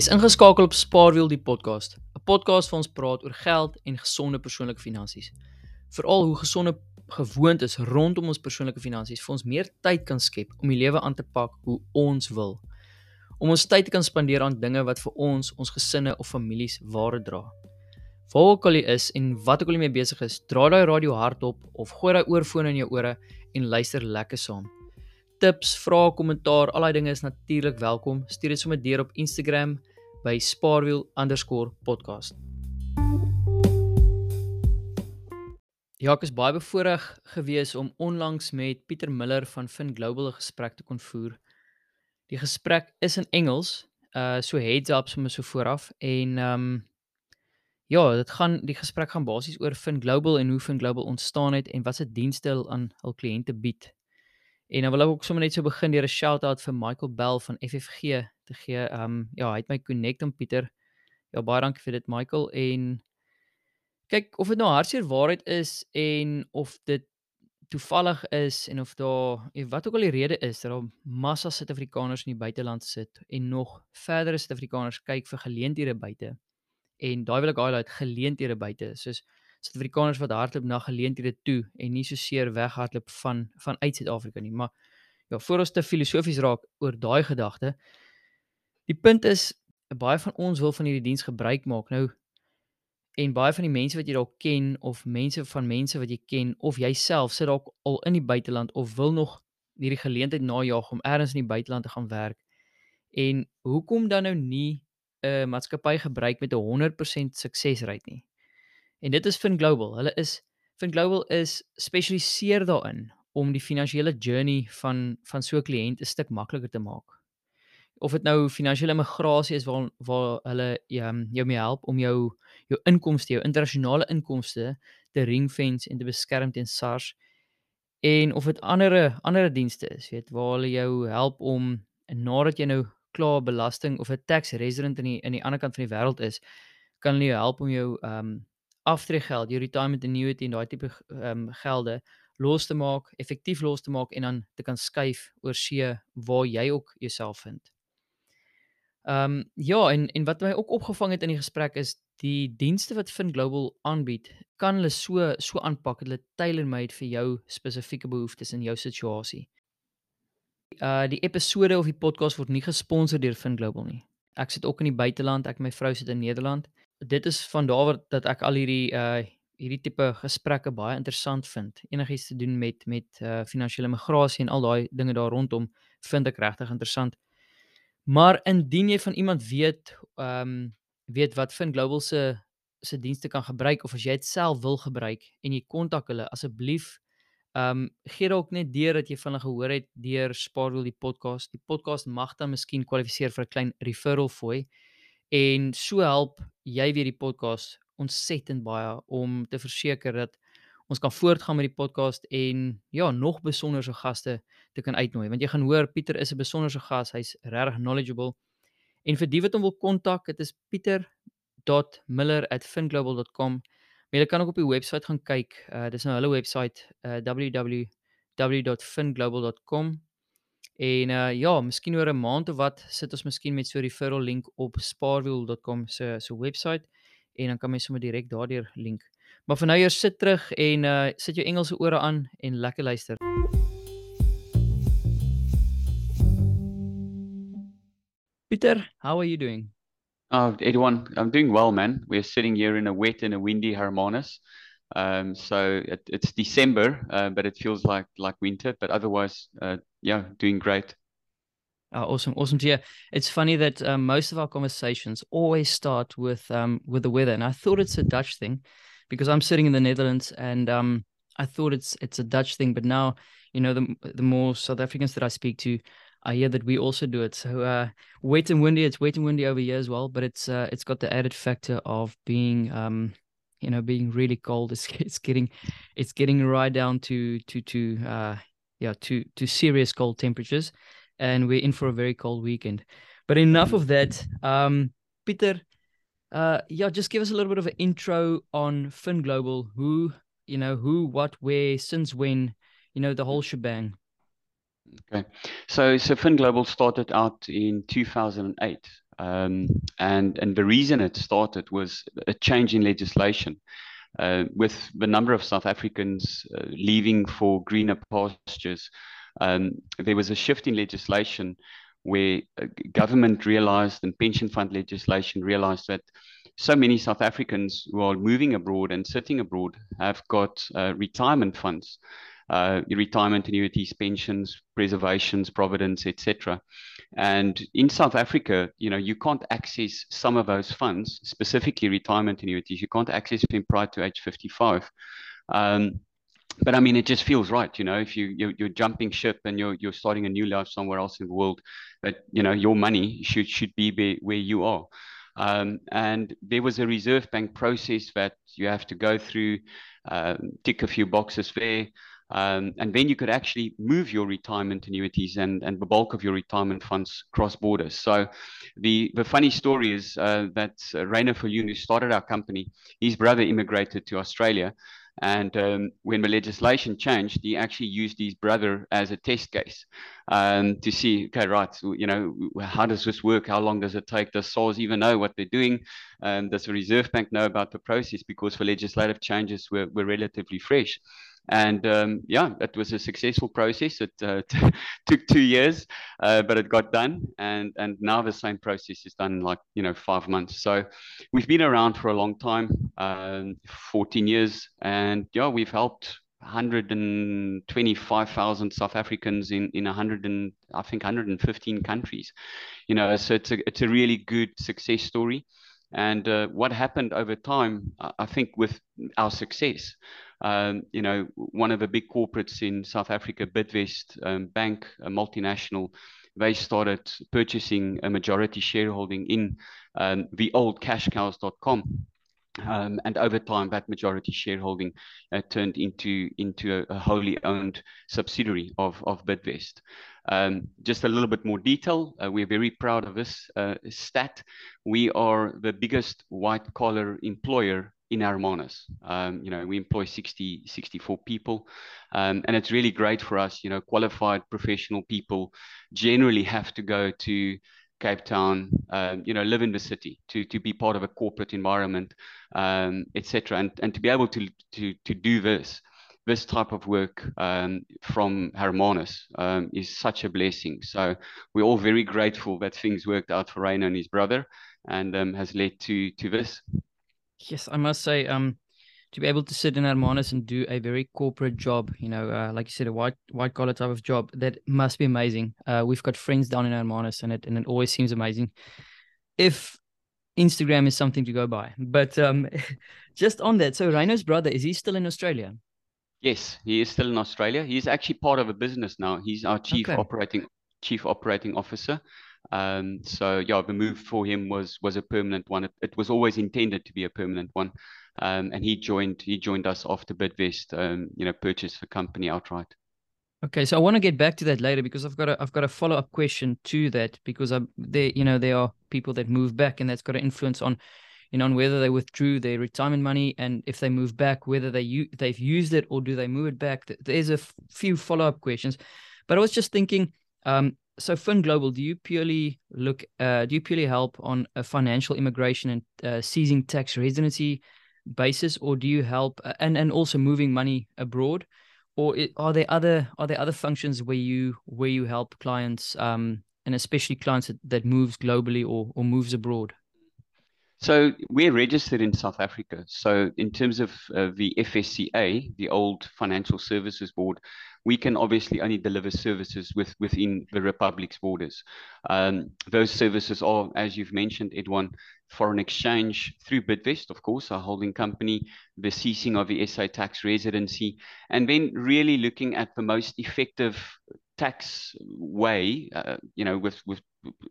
Jy's ingeskakel op Spaarwiel die podcast, 'n podcast waar ons praat oor geld en gesonde persoonlike finansies. Veral hoe gesonde gewoontes rondom ons persoonlike finansies vir ons meer tyd kan skep om die lewe aan te pak hoe ons wil. Om ons tyd te kan spandeer aan dinge wat vir ons, ons gesinne of families waarde dra. Waar ook al jy is en wat ook al jy mee besig is, draai daai radio hardop of gooi daai oorfone in jou ore en luister lekker saam tips, vrae, kommentaar, al daai dinge is natuurlik welkom. Stuur dit sommer deur op Instagram by spaarwiel_podcast. Ja, ek is baie bevoorreg gewees om onlangs met Pieter Miller van Fin Global 'n gesprek te kon voer. Die gesprek is in Engels, uh so heads up sommer so vooraf en ehm um, ja, dit gaan die gesprek gaan basies oor Fin Global en hoe Fin Global ontstaan het en wat se dienste hulle aan hul kliënte bied. En dan wil ek ook sommer net so begin deur 'n shout-out vir Michael Bell van FFG te gee. Um ja, hy het my connect met Pieter. Ja, baie dankie vir dit Michael en kyk of dit nou hartseer waarheid is en of dit toevallig is en of daar en wat ook al die rede is dat daar massa Suid-Afrikaners in die buiteland sit en nog verdere Suid-Afrikaners kyk vir geleenthede buite. En daai wil ek highlight geleenthede buite. Soos Suid-Afrikaners wat hardloop na geleenthede toe en nie so seer weghardloop van van uit Suid-Afrika nie. Maar ja, voor ons te filosofies raak oor daai gedagte. Die punt is baie van ons wil van hierdie diens gebruik maak. Nou en baie van die mense wat jy dalk ken of mense van mense wat jy ken of jouself sit dalk al in die buiteland of wil nog hierdie geleentheid najag om elders in die buiteland te gaan werk. En hoekom dan nou nie 'n maatskappy gebruik met 'n 100% suksesrate nie? En dit is Fin Global. Hulle is Fin Global is spesialiseer daarin om die finansiële journey van van so 'n kliënt 'n stuk makliker te maak. Of dit nou finansiële immigrasie is waar waar hulle ja, jou mee help om jou jou inkomste, jou internasionale inkomste te ringfence en te beskerm teen SARS en of dit ander ander dienste is, weet, waar hulle jou help om nadat jy nou klaar belasting of 'n tax resident in die in die ander kant van die wêreld is, kan hulle jou help om jou ehm um, aftreegeld, jou retirement annuity en daai tipe ehm um, gelde los te maak, effektief los te maak en dan te kan skuif oor see waar jy ook jouself vind. Ehm um, ja, en en wat my ook opgevang het in die gesprek is die dienste wat Fin Global aanbied, kan hulle so so aanpak dat hulle tailor-made vir jou spesifieke behoeftes in jou situasie. Uh die episode of die podcast word nie gesponsor deur Fin Global nie. Ek sit ook in die buiteland, ek en my vrou sit in Nederland dit is van daar dat ek al hierdie uh hierdie tipe gesprekke baie interessant vind. Enigiets te doen met met uh finansiële migrasie en al daai dinge daar rondom vind ek regtig interessant. Maar indien jy van iemand weet, ehm um, weet wat Fin Global se se dienste kan gebruik of as jy dit self wil gebruik en jy kontak hulle asseblief ehm um, gee dalk net deur dat jy van hulle gehoor het deur Spaarwiel die podcast. Die podcast mag dan miskien kwalifiseer vir 'n klein referral fooi. En so help jy weer die podcast ontsettend baie om te verseker dat ons kan voortgaan met die podcast en ja, nog besonderse gaste te kan uitnooi. Want jy gaan hoor Pieter is 'n besonderse gas. Hy's regtig knowledgeable. En vir die wat hom wil kontak, dit is pieter.miller@finglobal.com. Maar jy kan ook op die webwerf gaan kyk. Uh dis nou hulle webwerf uh www.finglobal.com. En uh ja, miskien oor 'n maand of wat sit ons miskien met so 'n referral link op spaarwiel.com se se webwerf en dan kan mens sommer direk daardeur link. Maar vir nou eers sit terug en uh sit jou Engelse ore aan en lekker luister. Peter, how are you doing? Oh, everyone, I'm doing well, man. We're sitting here in a wet and a windy Hermanus. Um, so it, it's December, uh, but it feels like like winter. But otherwise, uh, yeah, doing great. Oh, awesome, awesome to hear. It's funny that um, most of our conversations always start with um, with the weather, and I thought it's a Dutch thing because I'm sitting in the Netherlands, and um, I thought it's it's a Dutch thing. But now, you know, the the more South Africans that I speak to, I hear that we also do it. So uh, wet and windy. It's wet and windy over here as well, but it's uh, it's got the added factor of being um, you know being really cold it's it's getting it's getting right down to to to uh yeah to to serious cold temperatures and we're in for a very cold weekend. But enough of that. Um peter uh yeah just give us a little bit of an intro on fin global. Who you know who what where since when you know the whole shebang. Okay. So so fin global started out in 2008 Um, and, and the reason it started was a change in legislation. Uh, with the number of South Africans uh, leaving for greener pastures, um, there was a shift in legislation where uh, government realized and pension fund legislation realized that so many South Africans who are moving abroad and sitting abroad have got uh, retirement funds, uh, retirement annuities, pensions, preservations, provident, etc. And in South Africa, you know, you can't access some of those funds, specifically retirement annuities. You can't access them prior to age 55. Um, but I mean, it just feels right, you know. If you you're, you're, jumping ship and you're you're starting a new life somewhere else in the world, that you know your money should should be where you are. Um, and there was a Reserve Bank process that you have to go through, um, tick a few boxes there, um, and then you could actually move your retirement annuities and, and the bulk of your retirement funds cross borders. So the, the funny story is uh, that uh, Rainer who started our company, his brother immigrated to Australia and um, when the legislation changed, he actually used his brother as a test case um, to see, okay, right, you know, how does this work? How long does it take? Does SARS even know what they're doing? Um, does the Reserve Bank know about the process? Because the legislative changes were, were relatively fresh. And um, yeah, it was a successful process. It uh, took two years, uh, but it got done. And and now the same process is done in like you know five months. So we've been around for a long time, um, 14 years, and yeah, we've helped 125,000 South Africans in in 100 and I think 115 countries. You know, so it's a it's a really good success story. And uh, what happened over time, I think, with our success um, you know, one of the big corporates in South Africa, Bidvest um, Bank, a multinational, they started purchasing a majority shareholding in um, the old cashcows.com. Um, and over time, that majority shareholding uh, turned into into a, a, wholly owned subsidiary of of Bidvest. Um, just a little bit more detail. Uh, we're very proud of this uh, stat. We are the biggest white collar employer in Hermanus. Um, you know, we employ 60, 64 people, um, and it's really great for us. You know, qualified professional people generally have to go to Cape Town, um, you know, live in the city to to be part of a corporate environment, um, etc. And and to be able to to to do this this type of work um, from Hermanus um, is such a blessing. So we're all very grateful that things worked out for Rainer and his brother, and um, has led to to this. Yes, I must say, um, to be able to sit in Hermanus and do a very corporate job, you know, uh, like you said, a white white collar type of job, that must be amazing. Uh, we've got friends down in Hermanus, and it and it always seems amazing. If Instagram is something to go by, but um, just on that, so Rainer's brother is he still in Australia? Yes, he is still in Australia. He's actually part of a business now. He's our chief okay. operating chief operating officer. Um, so yeah, the move for him was was a permanent one. It, it was always intended to be a permanent one, um, and he joined he joined us after Bidvest, um, you know, purchased the company outright. Okay, so I want to get back to that later because I've got a I've got a follow up question to that because I'm there. You know, there are people that move back, and that's got an influence on, you know, on whether they withdrew their retirement money and if they move back, whether they they've used it or do they move it back. There's a few follow up questions, but I was just thinking, um, so Fin Global, do you purely look, uh, do you purely help on a financial immigration and uh, ceasing tax residency basis, or do you help uh, and and also moving money abroad, or it, are there other are there other functions where you where you help clients, um, and especially clients that, that moves globally or or moves abroad? So we're registered in South Africa. So in terms of uh, the FSCA, the old Financial Services Board, we can obviously only deliver services with, within the Republic's borders. Um, those services are, as you've mentioned, Edwin, foreign exchange through Bidvest, of course, our holding company, the ceasing of the SA tax residency, and then really looking at the most effective tax way, uh, you know, with, with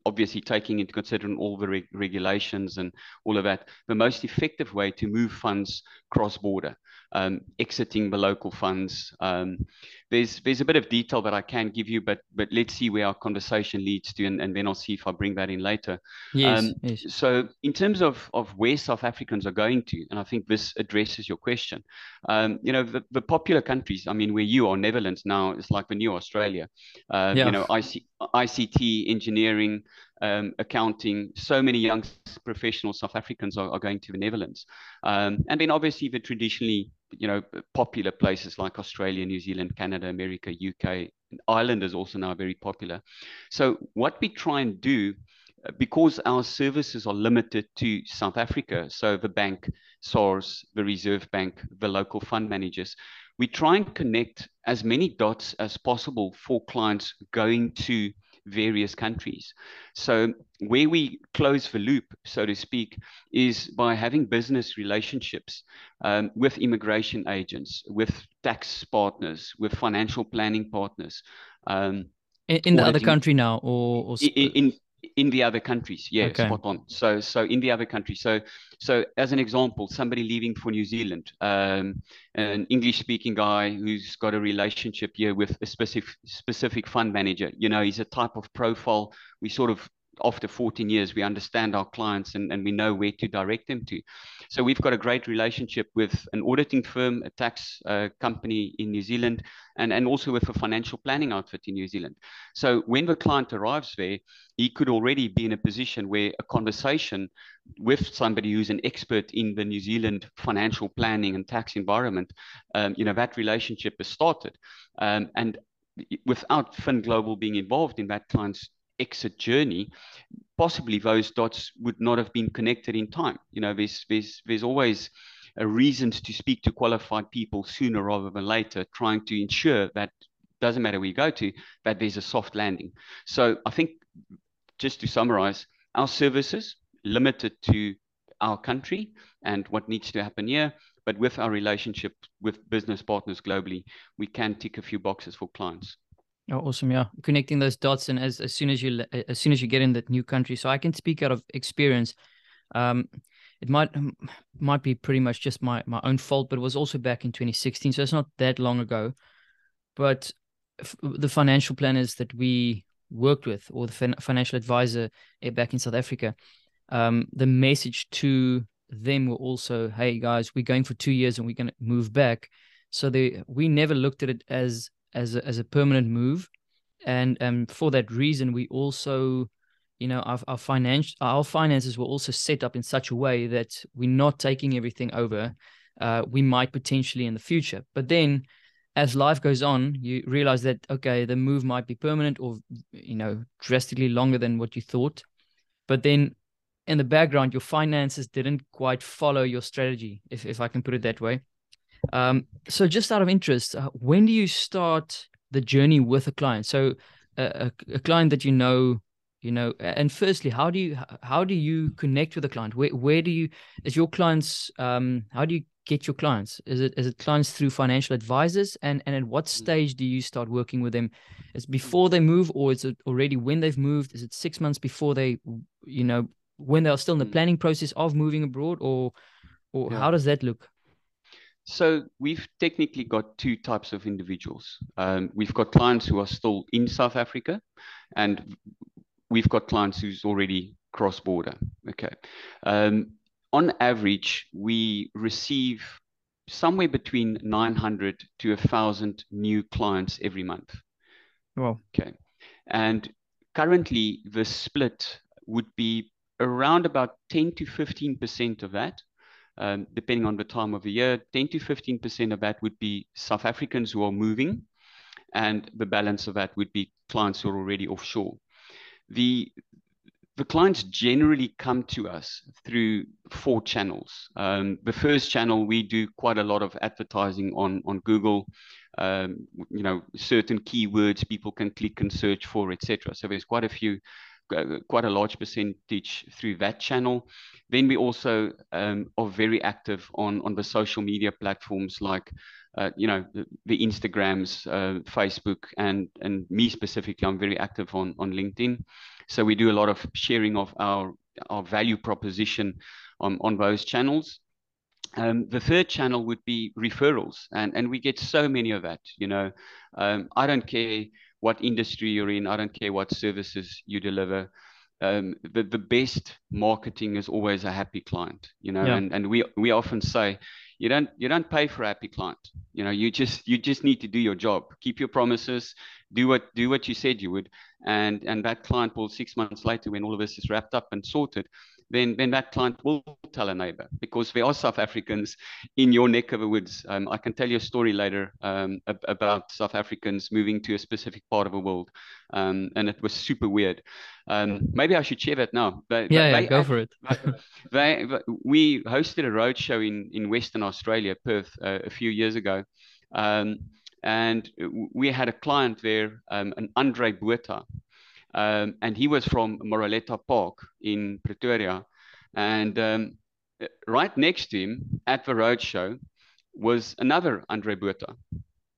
obviously taking into consideration all the reg regulations and all of that, the most effective way to move funds cross border um, exiting the local funds. Um, there's there's a bit of detail that I can give you, but but let's see where our conversation leads to, and, and then I'll see if I bring that in later. Yes, um, yes. So in terms of of where South Africans are going to, and I think this addresses your question. Um, you know, the, the popular countries. I mean, where you are, Netherlands now is like the new Australia. Uh, yeah. You know, IC, ICT engineering. Um, accounting. So many young professional South Africans are, are going to the Netherlands. Um, and then obviously the traditionally, you know, popular places like Australia, New Zealand, Canada, America, UK, Ireland is also now very popular. So what we try and do uh, because our services are limited to South Africa, so the bank, SARS, the Reserve Bank, the local fund managers, we try and connect as many dots as possible for clients going to various countries. So where we close the loop, so to speak, is by having business relationships um, with immigration agents, with tax partners, with financial planning partners. Um, in, in the other country now, or, or... In, in, in the other countries. Yeah okay. spot on. So so in the other countries. So so as an example somebody leaving for new zealand um, an english speaking guy who's got a relationship here with a specific specific fund manager you know he's a type of profile we sort of after 14 years, we understand our clients and, and we know where to direct them to. So we've got a great relationship with an auditing firm, a tax uh, company in New Zealand, and, and also with a financial planning outfit in New Zealand. So when the client arrives there, he could already be in a position where a conversation with somebody who's an expert in the New Zealand financial planning and tax environment, um, you know, that relationship is started. Um, and without Fin Global being involved in that client's exit journey, possibly those dots would not have been connected in time. You know, there's there's there's always a reason to speak to qualified people sooner rather than later, trying to ensure that doesn't matter where you go to, that there's a soft landing. So I think just to summarize, our services limited to our country and what needs to happen here, but with our relationship with business partners globally, we can tick a few boxes for clients. Oh, awesome! Yeah, connecting those dots, and as as soon as you as soon as you get in that new country, so I can speak out of experience. Um, it might might be pretty much just my my own fault, but it was also back in 2016, so it's not that long ago. But f- the financial planners that we worked with, or the fin- financial advisor eh, back in South Africa, um, the message to them were also, "Hey guys, we're going for two years and we're going to move back." So they we never looked at it as as a, as a permanent move, and um, for that reason, we also, you know, our our finance our finances were also set up in such a way that we're not taking everything over. Uh, we might potentially in the future, but then as life goes on, you realize that okay, the move might be permanent or you know drastically longer than what you thought. But then in the background, your finances didn't quite follow your strategy, if if I can put it that way. Um, so just out of interest, uh, when do you start the journey with a client? So a, a, client that you know, you know, and firstly, how do you how do you connect with a client? Where where do you is your clients? Um, how do you get your clients? Is it is it clients through financial advisors? And and at what mm. stage do you start working with them? Is before they move, or is it already when they've moved? Is it six months before they, you know, when they're still in the mm. planning process of moving abroad, or or yeah. how does that look? So we've technically got two types of individuals. Um, we've got clients who are still in South Africa, and we've got clients who's already cross border. Okay. Um, on average, we receive somewhere between 900 to 1,000 new clients every month. Wow. Okay. And currently, the split would be around about 10 to 15% of that um, depending on the time of the year, 10 to 15% of that would be South Africans who are moving, and the balance of that would be clients who are already offshore. The the clients generally come to us through four channels. Um, the first channel, we do quite a lot of advertising on, on Google. Um, you know, certain keywords people can click and search for, etc. So there's quite a few quite a large percentage through that channel. Then we also um, are very active on on the social media platforms like uh, you know the, the Instagrams, uh, Facebook, and and me specifically, I'm very active on on LinkedIn. So we do a lot of sharing of our our value proposition on on those channels. Um, the third channel would be referrals, and and we get so many of that. You know, um, I don't care what industry you're in. I don't care what services you deliver. Um, the, the best marketing is always a happy client, you know, yeah. and, and we, we often say, you don't, you don't pay for a happy client. You know, you just, you just need to do your job, keep your promises, do what do what you said you would, and and that client will six months later, when all of this is wrapped up and sorted, then then that client will tell a neighbor because there are South Africans in your neck of the woods. Um, I can tell you a story later um, about South Africans moving to a specific part of the world, um, and it was super weird. Um, maybe I should share that now. But, yeah, but yeah go for it. they, we hosted a roadshow in in Western Australia, Perth, uh, a few years ago. Um, and we had a client there, um, an Andre Botha, um, and he was from Moreleta Park in Pretoria. And um, right next to him at the roadshow was another Andre Botha,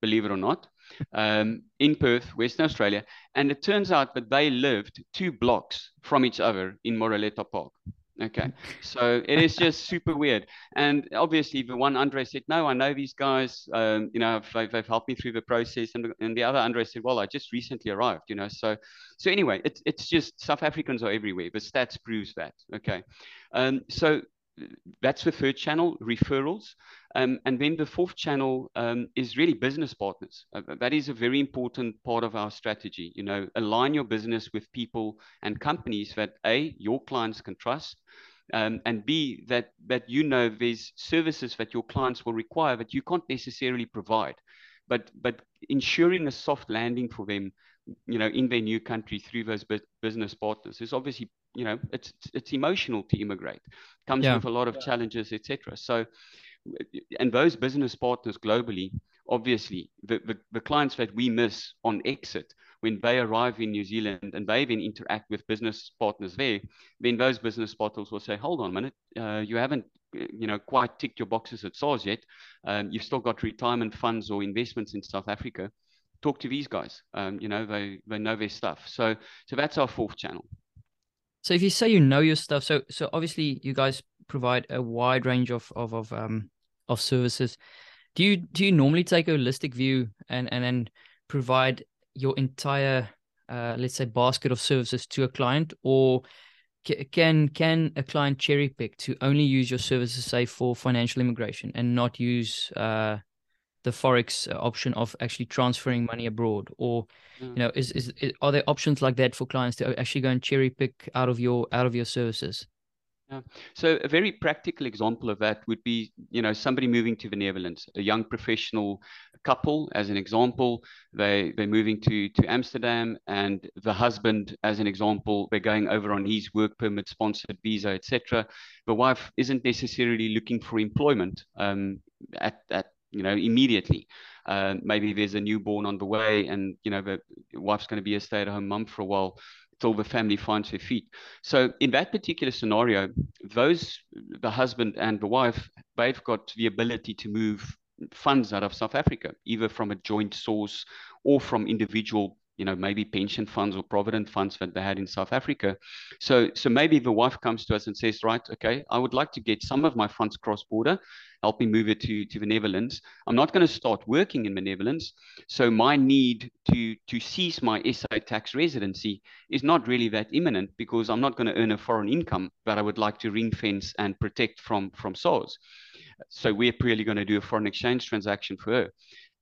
believe it or not, um, in Perth, Western Australia. And it turns out that they lived two blocks from each other in Moreleta Park. Okay, so it is just super weird. And obviously, the one Andre said, "No, I know these guys. Um, you know, they've, they've, helped me through the process." And, and the other Andre said, "Well, I just recently arrived. You know, so so anyway, it's it's just South Africans are everywhere. The stats proves that. Okay, um, so that's the third channel, referrals. Um, and then the fourth channel um, is really business partners. Uh, that is a very important part of our strategy. You know, align your business with people and companies that A, your clients can trust, um, and B, that, that you know there's services that your clients will require that you can't necessarily provide. But, but ensuring a soft landing for them you know, in their new country through those business partners is obviously, you know, it's it's emotional to immigrate. Comes yeah. with a lot of challenges, etc. So, and those business partners globally, obviously, the, the, the clients that we miss on exit when they arrive in New Zealand and they then interact with business partners there, then those business partners will say, "Hold on a minute, uh, you haven't." You know, quite ticked your boxes at SARS yet. Um, you've still got retirement funds or investments in South Africa talk to these guys. Um, you know, they they know their stuff. So so that's our fourth channel. So if you say you know your stuff, so so obviously you guys provide a wide range of of of um of services. Do you do you normally take a holistic view and and then provide your entire uh, let's say basket of services to a client, or can can a client cherry pick to only use your services, say for financial immigration, and not use uh, the forex option of actually transferring money abroad or mm. you know is, is, is are there options like that for clients to actually go and cherry pick out of your out of your services yeah. So a very practical example of that would be, you know, somebody moving to the Netherlands, a young professional couple, as an example, they they're moving to to Amsterdam, and the husband, as an example, they're going over on his work permit, sponsored visa, etc. The wife isn't necessarily looking for employment um, at at you know, immediately. Uh, maybe there's a newborn on the way, and you know, the wife's going to be a stay-at-home mum for a while till the family finds their feet. So in that particular scenario, those the husband and the wife, they've got the ability to move funds out of South Africa, either from a joint source or from individual you know, maybe pension funds or provident funds that they had in South Africa. So, so maybe the wife comes to us and says, right, okay, I would like to get some of my funds cross border, help me move it to, to the Netherlands. I'm not going to start working in the Netherlands. So my need to, to cease my SA tax residency is not really that imminent because I'm not going to earn a foreign income that I would like to ring fence and protect from, from SARS. So we're purely going to do a foreign exchange transaction for her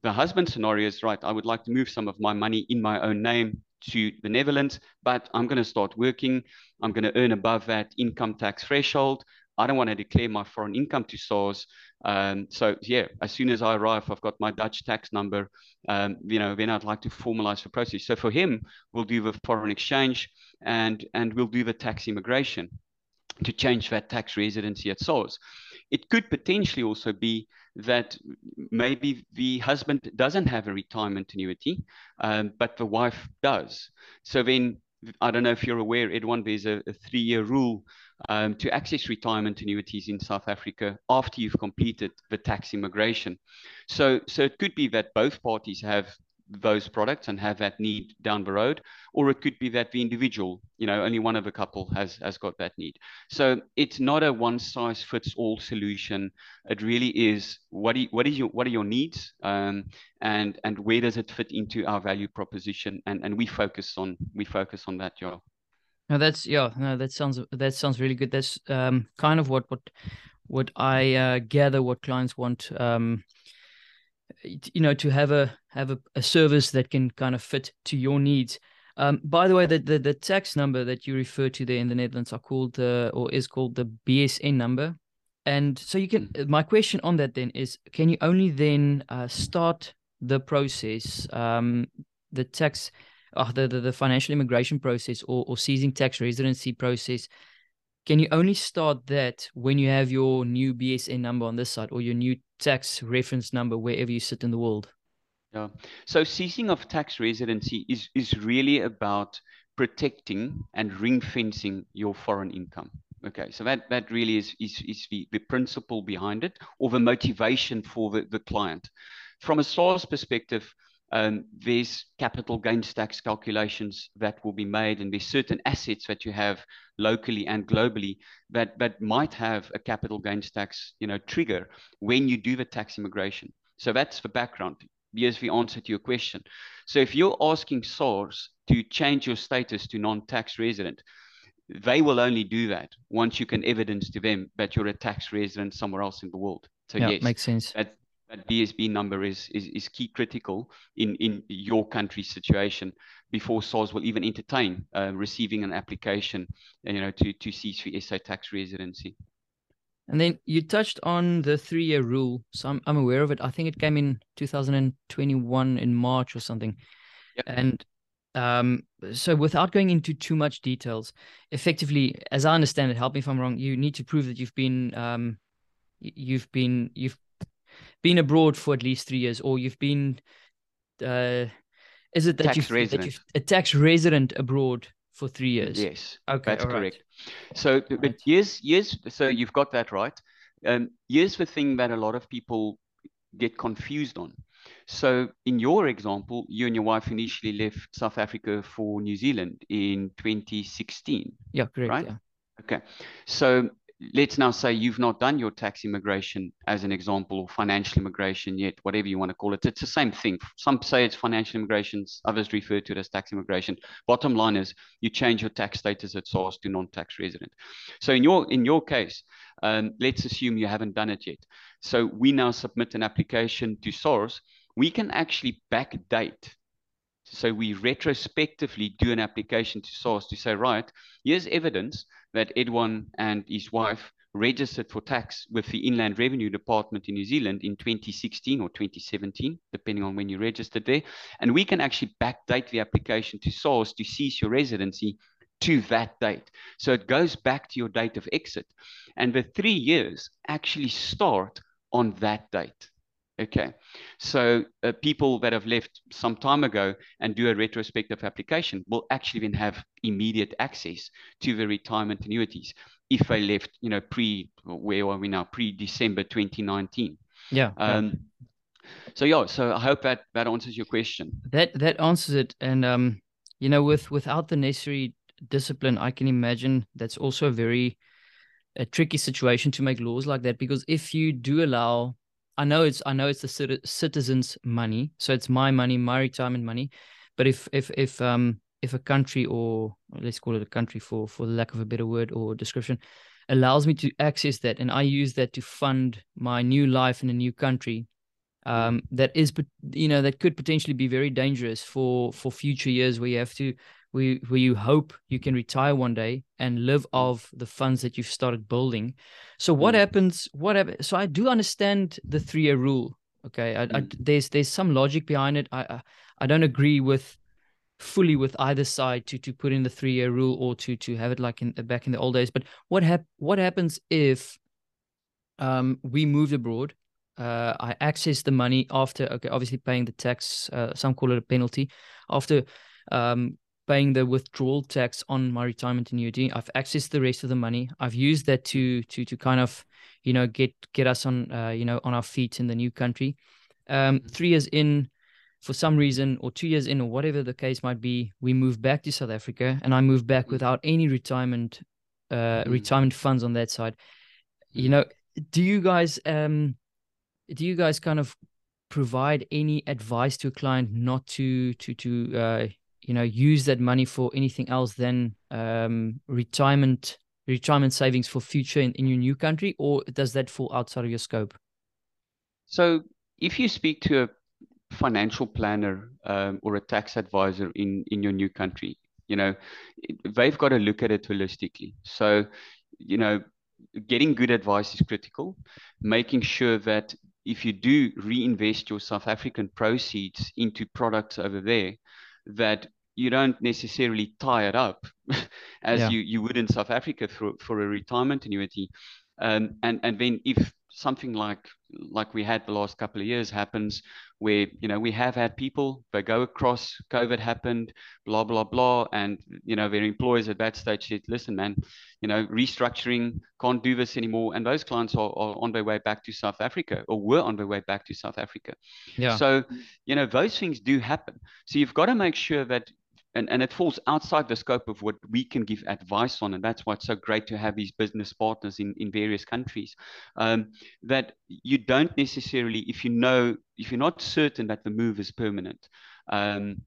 the husband scenario is right. I would like to move some of my money in my own name to the Netherlands, but I'm going to start working. I'm going to earn above that income tax threshold. I don't want to declare my foreign income to SARS. Um, so yeah, as soon as I arrive, I've got my Dutch tax number. Um, you know, then I'd like to formalize the process. So for him, we'll do the foreign exchange and and we'll do the tax immigration to change that tax residency at SARS. It could potentially also be that maybe the husband doesn't have a retirement annuity, um, but the wife does. So then, I don't know if you're aware, Edwin, there's a, a three year rule um, to access retirement annuities in South Africa after you've completed the tax immigration. So, so it could be that both parties have those products and have that need down the road or it could be that the individual you know only one of a couple has has got that need. So it's not a one size fits all solution. It really is what do you, what is your what are your needs? Um, and and where does it fit into our value proposition? And and we focus on we focus on that yeah no that's yeah no that sounds that sounds really good. That's um kind of what what what i uh, gather what clients want um you know to have a have a, a service that can kind of fit to your needs. Um, by the way, the, the, the tax number that you refer to there in the Netherlands are called the or is called the BSN number. And so you can. Mm. My question on that then is: Can you only then uh, start the process, um, the tax, uh, the, the the financial immigration process, or or ceasing tax residency process? Can you only start that when you have your new BSN number on this side or your new tax reference number wherever you sit in the world? Yeah. So ceasing of tax residency is is really about protecting and ring fencing your foreign income. Okay, so that, that really is, is, is the, the principle behind it or the motivation for the, the client. From a SARS perspective, um, there's capital gains tax calculations that will be made, and there's certain assets that you have locally and globally that, that might have a capital gains tax you know, trigger when you do the tax immigration. So that's the background. The answer to your question. So if you're asking SARS to change your status to non-tax resident, they will only do that once you can evidence to them that you're a tax resident somewhere else in the world. So yeah, yes, makes sense. That, that BSN number is, is is key critical in in your country's situation before SARS will even entertain uh, receiving an application, you know, to to cease the SA tax residency. And then you touched on the three-year rule, so I'm I'm aware of it. I think it came in 2021 in March or something. Yep. And um, so without going into too much details, effectively, as I understand it, help me if I'm wrong, you need to prove that you've been um, you've been you've been abroad for at least three years, or you've been uh, is it that tax you've, resident. that you've a tax resident abroad for three years? Yes. Okay, that's all right. correct. So, but Right. yes, yes. So you've got that right. Um, here's the thing that a lot of people get confused on. So, in your example, you and your wife initially left South Africa for New Zealand in 2016. Yeah, correct. Right? Yeah. Okay. So let's now say you've not done your tax immigration as an example or financial immigration yet, whatever you want to call it. It's the same thing. Some say it's financial immigration, others refer to it as tax immigration. Bottom line is you change your tax status at SARS to non-tax resident. So in your in your case, um, let's assume you haven't done it yet. So we now submit an application to SARS. We can actually backdate so we retrospectively do an application to SARS to say, right, here's evidence that Edwin and his wife registered for tax with the Inland Revenue Department in New Zealand in 2016 or 2017, depending on when you registered there. And we can actually backdate the application to SARS to cease your residency to that date. So it goes back to your date of exit. And the three years actually start on that date. Okay, so uh, people that have left some time ago and do a retrospective application will actually then have immediate access to the retirement annuities if they left, you know, pre, where are we now, pre-December 2019. Yeah. yeah. Um, so yeah, so I hope that that answers your question. That that answers it. And um, you know, with without the necessary discipline, I can imagine that's also a very a tricky situation to make laws like that because if you do allow I know it's I know it's the citizens' money, so it's my money, my retirement money. But if if if um if a country or let's call it a country for for the lack of a better word or description allows me to access that and I use that to fund my new life in a new country, um, that is you know that could potentially be very dangerous for for future years where you have to where, where you hope you can retire one day and live off the funds that you've started building. So what Mm. happens? What happens? So I do understand the three year rule. Okay, I, I, Mm. there's there's some logic behind it. I, I I don't agree with fully with either side to to put in the three year rule or to to have it like in back in the old days. But what hap- what happens if um we moved abroad? Uh, I access the money after okay, obviously paying the tax. Uh, some call it a penalty. After um paying the withdrawal tax on my retirement annuity. I've accessed the rest of the money. I've used that to to to kind of, you know, get get us on uh, you know on our feet in the new country. Um, three years in, for some reason, or two years in, or whatever the case might be, we move back to South Africa, and I move back Mm. without any retirement uh, Mm. retirement funds on that side. You know, do you guys um, do you guys kind of provide any advice to a client not to to to uh, you know use that money for anything else than um, retirement retirement savings for future in, in your new country or does that fall outside of your scope So if you speak to a financial planner um, or a tax advisor in in your new country. You know, they've got to look at it holistically. So, you know, getting good advice is critical. Making sure that if you do reinvest your South African proceeds into products over there, that you don't necessarily tie it up as yeah. you, you would in South Africa for, for a retirement annuity. Um, and, and then if something like like we had the last couple of years happens where you know we have had people they go across covid happened blah blah blah and you know their employers at that stage said listen man you know restructuring can't do this anymore and those clients are, are on their way back to south africa or were on their way back to south africa yeah so you know those things do happen so you've got to make sure that and, and it falls outside the scope of what we can give advice on. And that's why it's so great to have these business partners in, in various countries. Um, that you don't necessarily, if you know, if you're not certain that the move is permanent, um,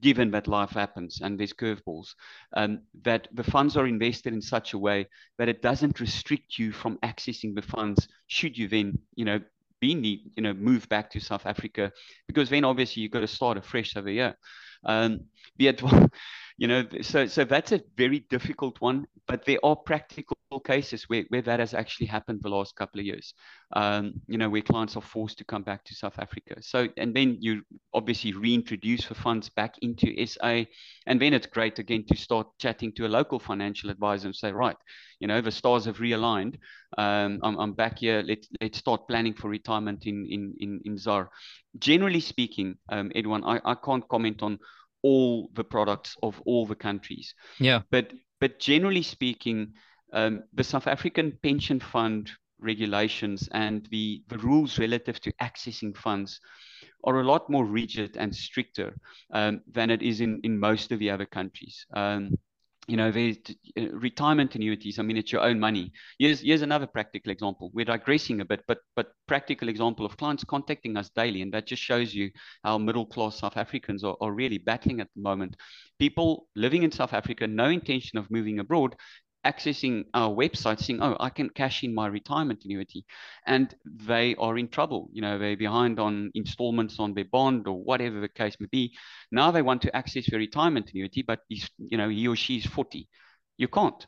given that life happens and there's curveballs, um, that the funds are invested in such a way that it doesn't restrict you from accessing the funds should you then, you know, be need, you know, move back to South Africa, because then obviously you've got to start afresh over here. Um, be it, you know, so so that's a very difficult one. But there are practical cases where, where that has actually happened the last couple of years. Um, you know, where clients are forced to come back to South Africa. So and then you obviously reintroduce the funds back into SA, and then it's great again to start chatting to a local financial advisor and say, right, you know, the stars have realigned. Um, I'm, I'm back here. Let's let's start planning for retirement in in in, in ZAR. Generally speaking, um, Edwin, I, I can't comment on all the products of all the countries. Yeah. But but generally speaking, um, the South African pension fund regulations and the, the rules relative to accessing funds are a lot more rigid and stricter um, than it is in, in most of the other countries. Um, you know, there's uh, retirement annuities. I mean, it's your own money. Here's here's another practical example. We're digressing a bit, but but practical example of clients contacting us daily, and that just shows you how middle class South Africans are, are really battling at the moment. People living in South Africa, no intention of moving abroad, accessing uh, our website saying, oh, I can cash in my retirement annuity. And they are in trouble. You know, they're behind on installments on their bond or whatever the case may be. Now they want to access their retirement annuity, but he's, you know, he or she is 40 you can't.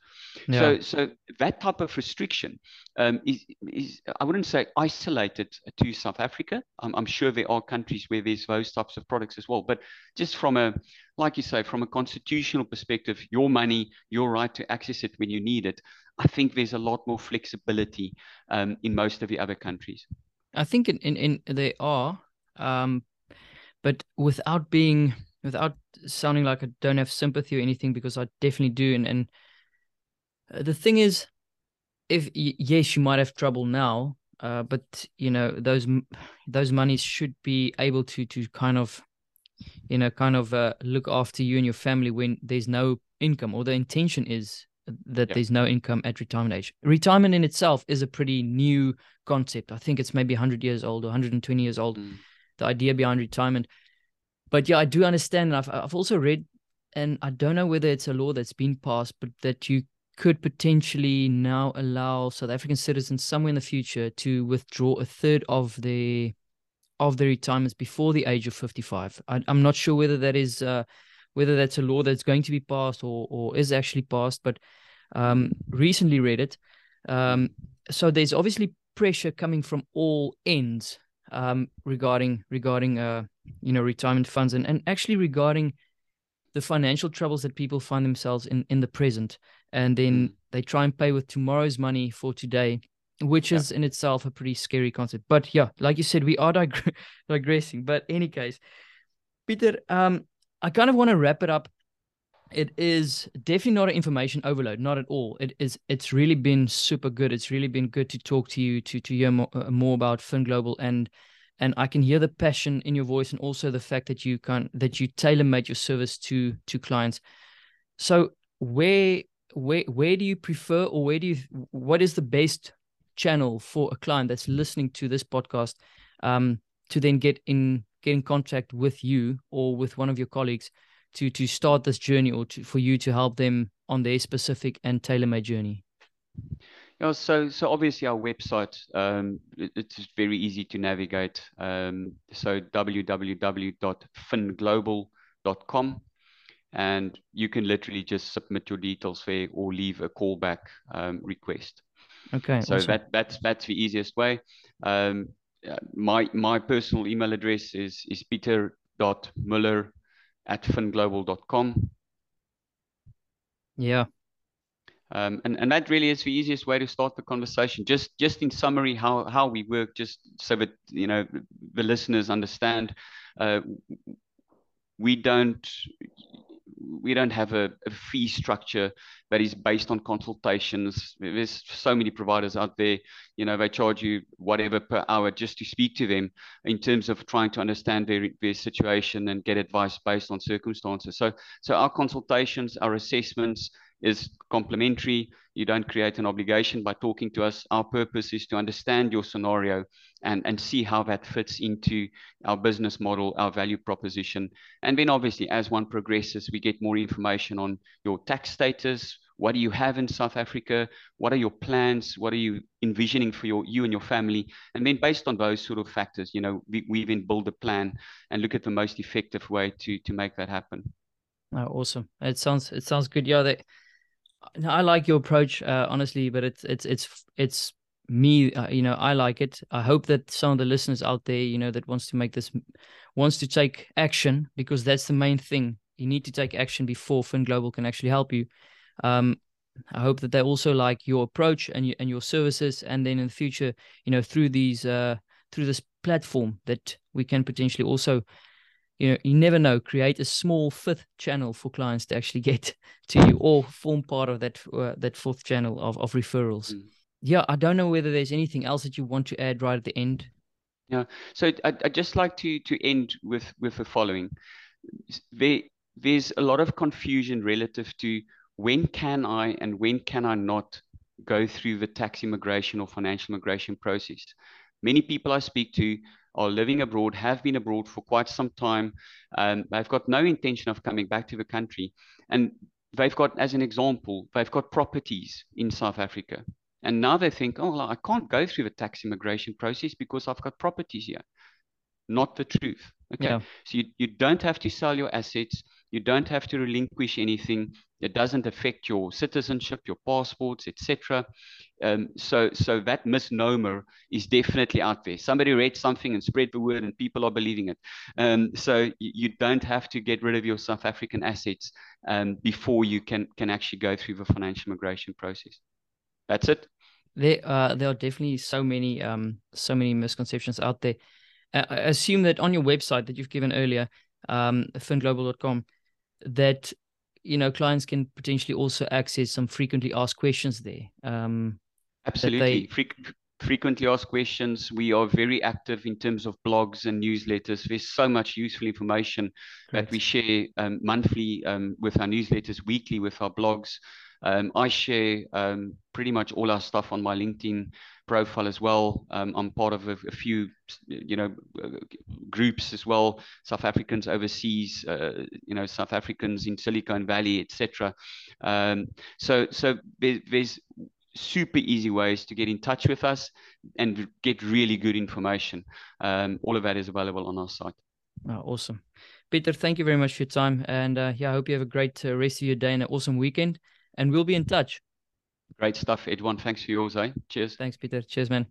Yeah. So, so that type of restriction um, is, is, I wouldn't say isolated to South Africa. I'm, I'm, sure there are countries where there's those types of products as well. But just from a, like you say, from a constitutional perspective, your money, your right to access it when you need it, I think there's a lot more flexibility um, in most of the other countries. I think in, in, in they are, um, but without being without sounding like I don't have sympathy or anything, because I definitely do. And, and uh, the thing is, if yes, you might have trouble now, uh, but you know those those monies should be able to to kind of, you know, kind of uh, look after you and your family when there's no income, or the intention is that there's no income at retirement age. Retirement in itself is a pretty new concept. I think it's maybe 100 years old or 120 years old. Mm. The idea behind retirement but yeah, I do understand. I've I've also read, and I don't know whether it's a law that's been passed, but that you could potentially now allow South African citizens somewhere in the future to withdraw a third of their of their retirements before the age of 55. I, am not sure whether that is uh, whether that's a law that's going to be passed or or is actually passed, but um, recently read it. Um, so there's obviously pressure coming from all ends um, regarding regarding uh, you know retirement funds and, and actually regarding the financial troubles that people find themselves in in the present and then mm. they try and pay with tomorrow's money for today which yeah. is in itself a pretty scary concept but yeah like you said we are dig- digressing but any case peter um i kind of want to wrap it up it is definitely not an information overload not at all. It is it's really been super good. It's really been good to talk to you to to hear more, uh, more about FinGlobal and and I can hear the passion in your voice and also the fact that you can that you tailor made your service to to clients. So where where where do you prefer or where do you what is the best channel for a client that's listening to this podcast um to then get in get in contact with you or with one of your colleagues to to start this journey or to, for you to help them on their specific and tailor-made journey? Yeah, so so obviously our website, um, it, it's very easy to navigate. Um, so www.finglobal.com, and you can literally just submit your details there or leave a callback um, request. Okay. So awesome. that that's that's the easiest way. Um, uh, my my personal email address is is peter.muller at finglobal.com. Yeah. Um, and, and that really is the easiest way to start the conversation. Just just in summary, how, how we work, just so that you know the listeners understand. Uh, we don't we don't have a, a, fee structure that is based on consultations. There's so many providers out there, you know, they charge you whatever per hour just to speak to them in terms of trying to understand their, their situation and get advice based on circumstances. So, so our consultations, our assessments, is complimentary. You don't create an obligation by talking to us. Our purpose is to understand your scenario and, and see how that fits into our business model, our value proposition. And then obviously, as one progresses, we get more information on your tax status. What do you have in South Africa? What are your plans? What are you envisioning for your you and your family? And then based on those sort of factors, you know, we, we then build a plan and look at the most effective way to to make that happen. Oh, awesome! It sounds it sounds good. Yeah, they, I like your approach, uh, honestly, but it's it's it's it's me. Uh, you know, I like it. I hope that some of the listeners out there, you know, that wants to make this, wants to take action because that's the main thing. You need to take action before Fin Global can actually help you. Um, I hope that they also like your approach and your and your services, and then in the future, you know, through these uh through this platform that we can potentially also you know you never know. Create a small fifth channel for clients to actually get to you or form part of that uh, that fourth channel of, of referrals. Mm. yeah i don't know whether there's anything else that you want to add right at the end. Yeah. So I, i'd just like to to end with with the following. There there's a lot of confusion relative to when can i and when can i not go through the tax immigration or financial immigration process. Many people i speak to are living abroad, have been abroad for quite some time. Um, they've got no intention of coming back to the country. And they've got, as an example, they've got properties in South Africa. And now they think, oh, well, I can't go through the tax immigration process because I've got properties here. Not the truth. Okay. Yeah. So you, you don't have to sell your assets. You don't have to relinquish anything. It doesn't affect your citizenship, your passports, etc. Um, so, so that misnomer is definitely out there. Somebody read something and spread the word, and people are believing it. Um, so you, don't have to get rid of your South African assets um, before you can can actually go through the financial migration process. That's it. There, uh, there are definitely so many, um, so many misconceptions out there. I assume that on your website that you've given earlier, um, finglobal.com, that you know clients can potentially also access some frequently asked questions there. Um, Absolutely, they... frequently asked questions. We are very active in terms of blogs and newsletters. There's so much useful information Great. that we share um, monthly um, with our newsletters, weekly with our blogs. Um, I share um, pretty much all our stuff on my LinkedIn profile as well. Um, I'm part of a, a, few, you know, groups as well. South Africans overseas, uh, you know, South Africans in Silicon Valley, etc. Um, so, so there, there's super easy ways to get in touch with us and get really good information. Um, all of that is available on our site. Oh, awesome. Peter, thank you very much for your time. And uh, yeah, I hope you have a great uh, rest of your day and an awesome weekend. And we'll be in touch. Great stuff, Edwin. Thanks for yours, eh? Cheers. Thanks, Peter. Cheers, man.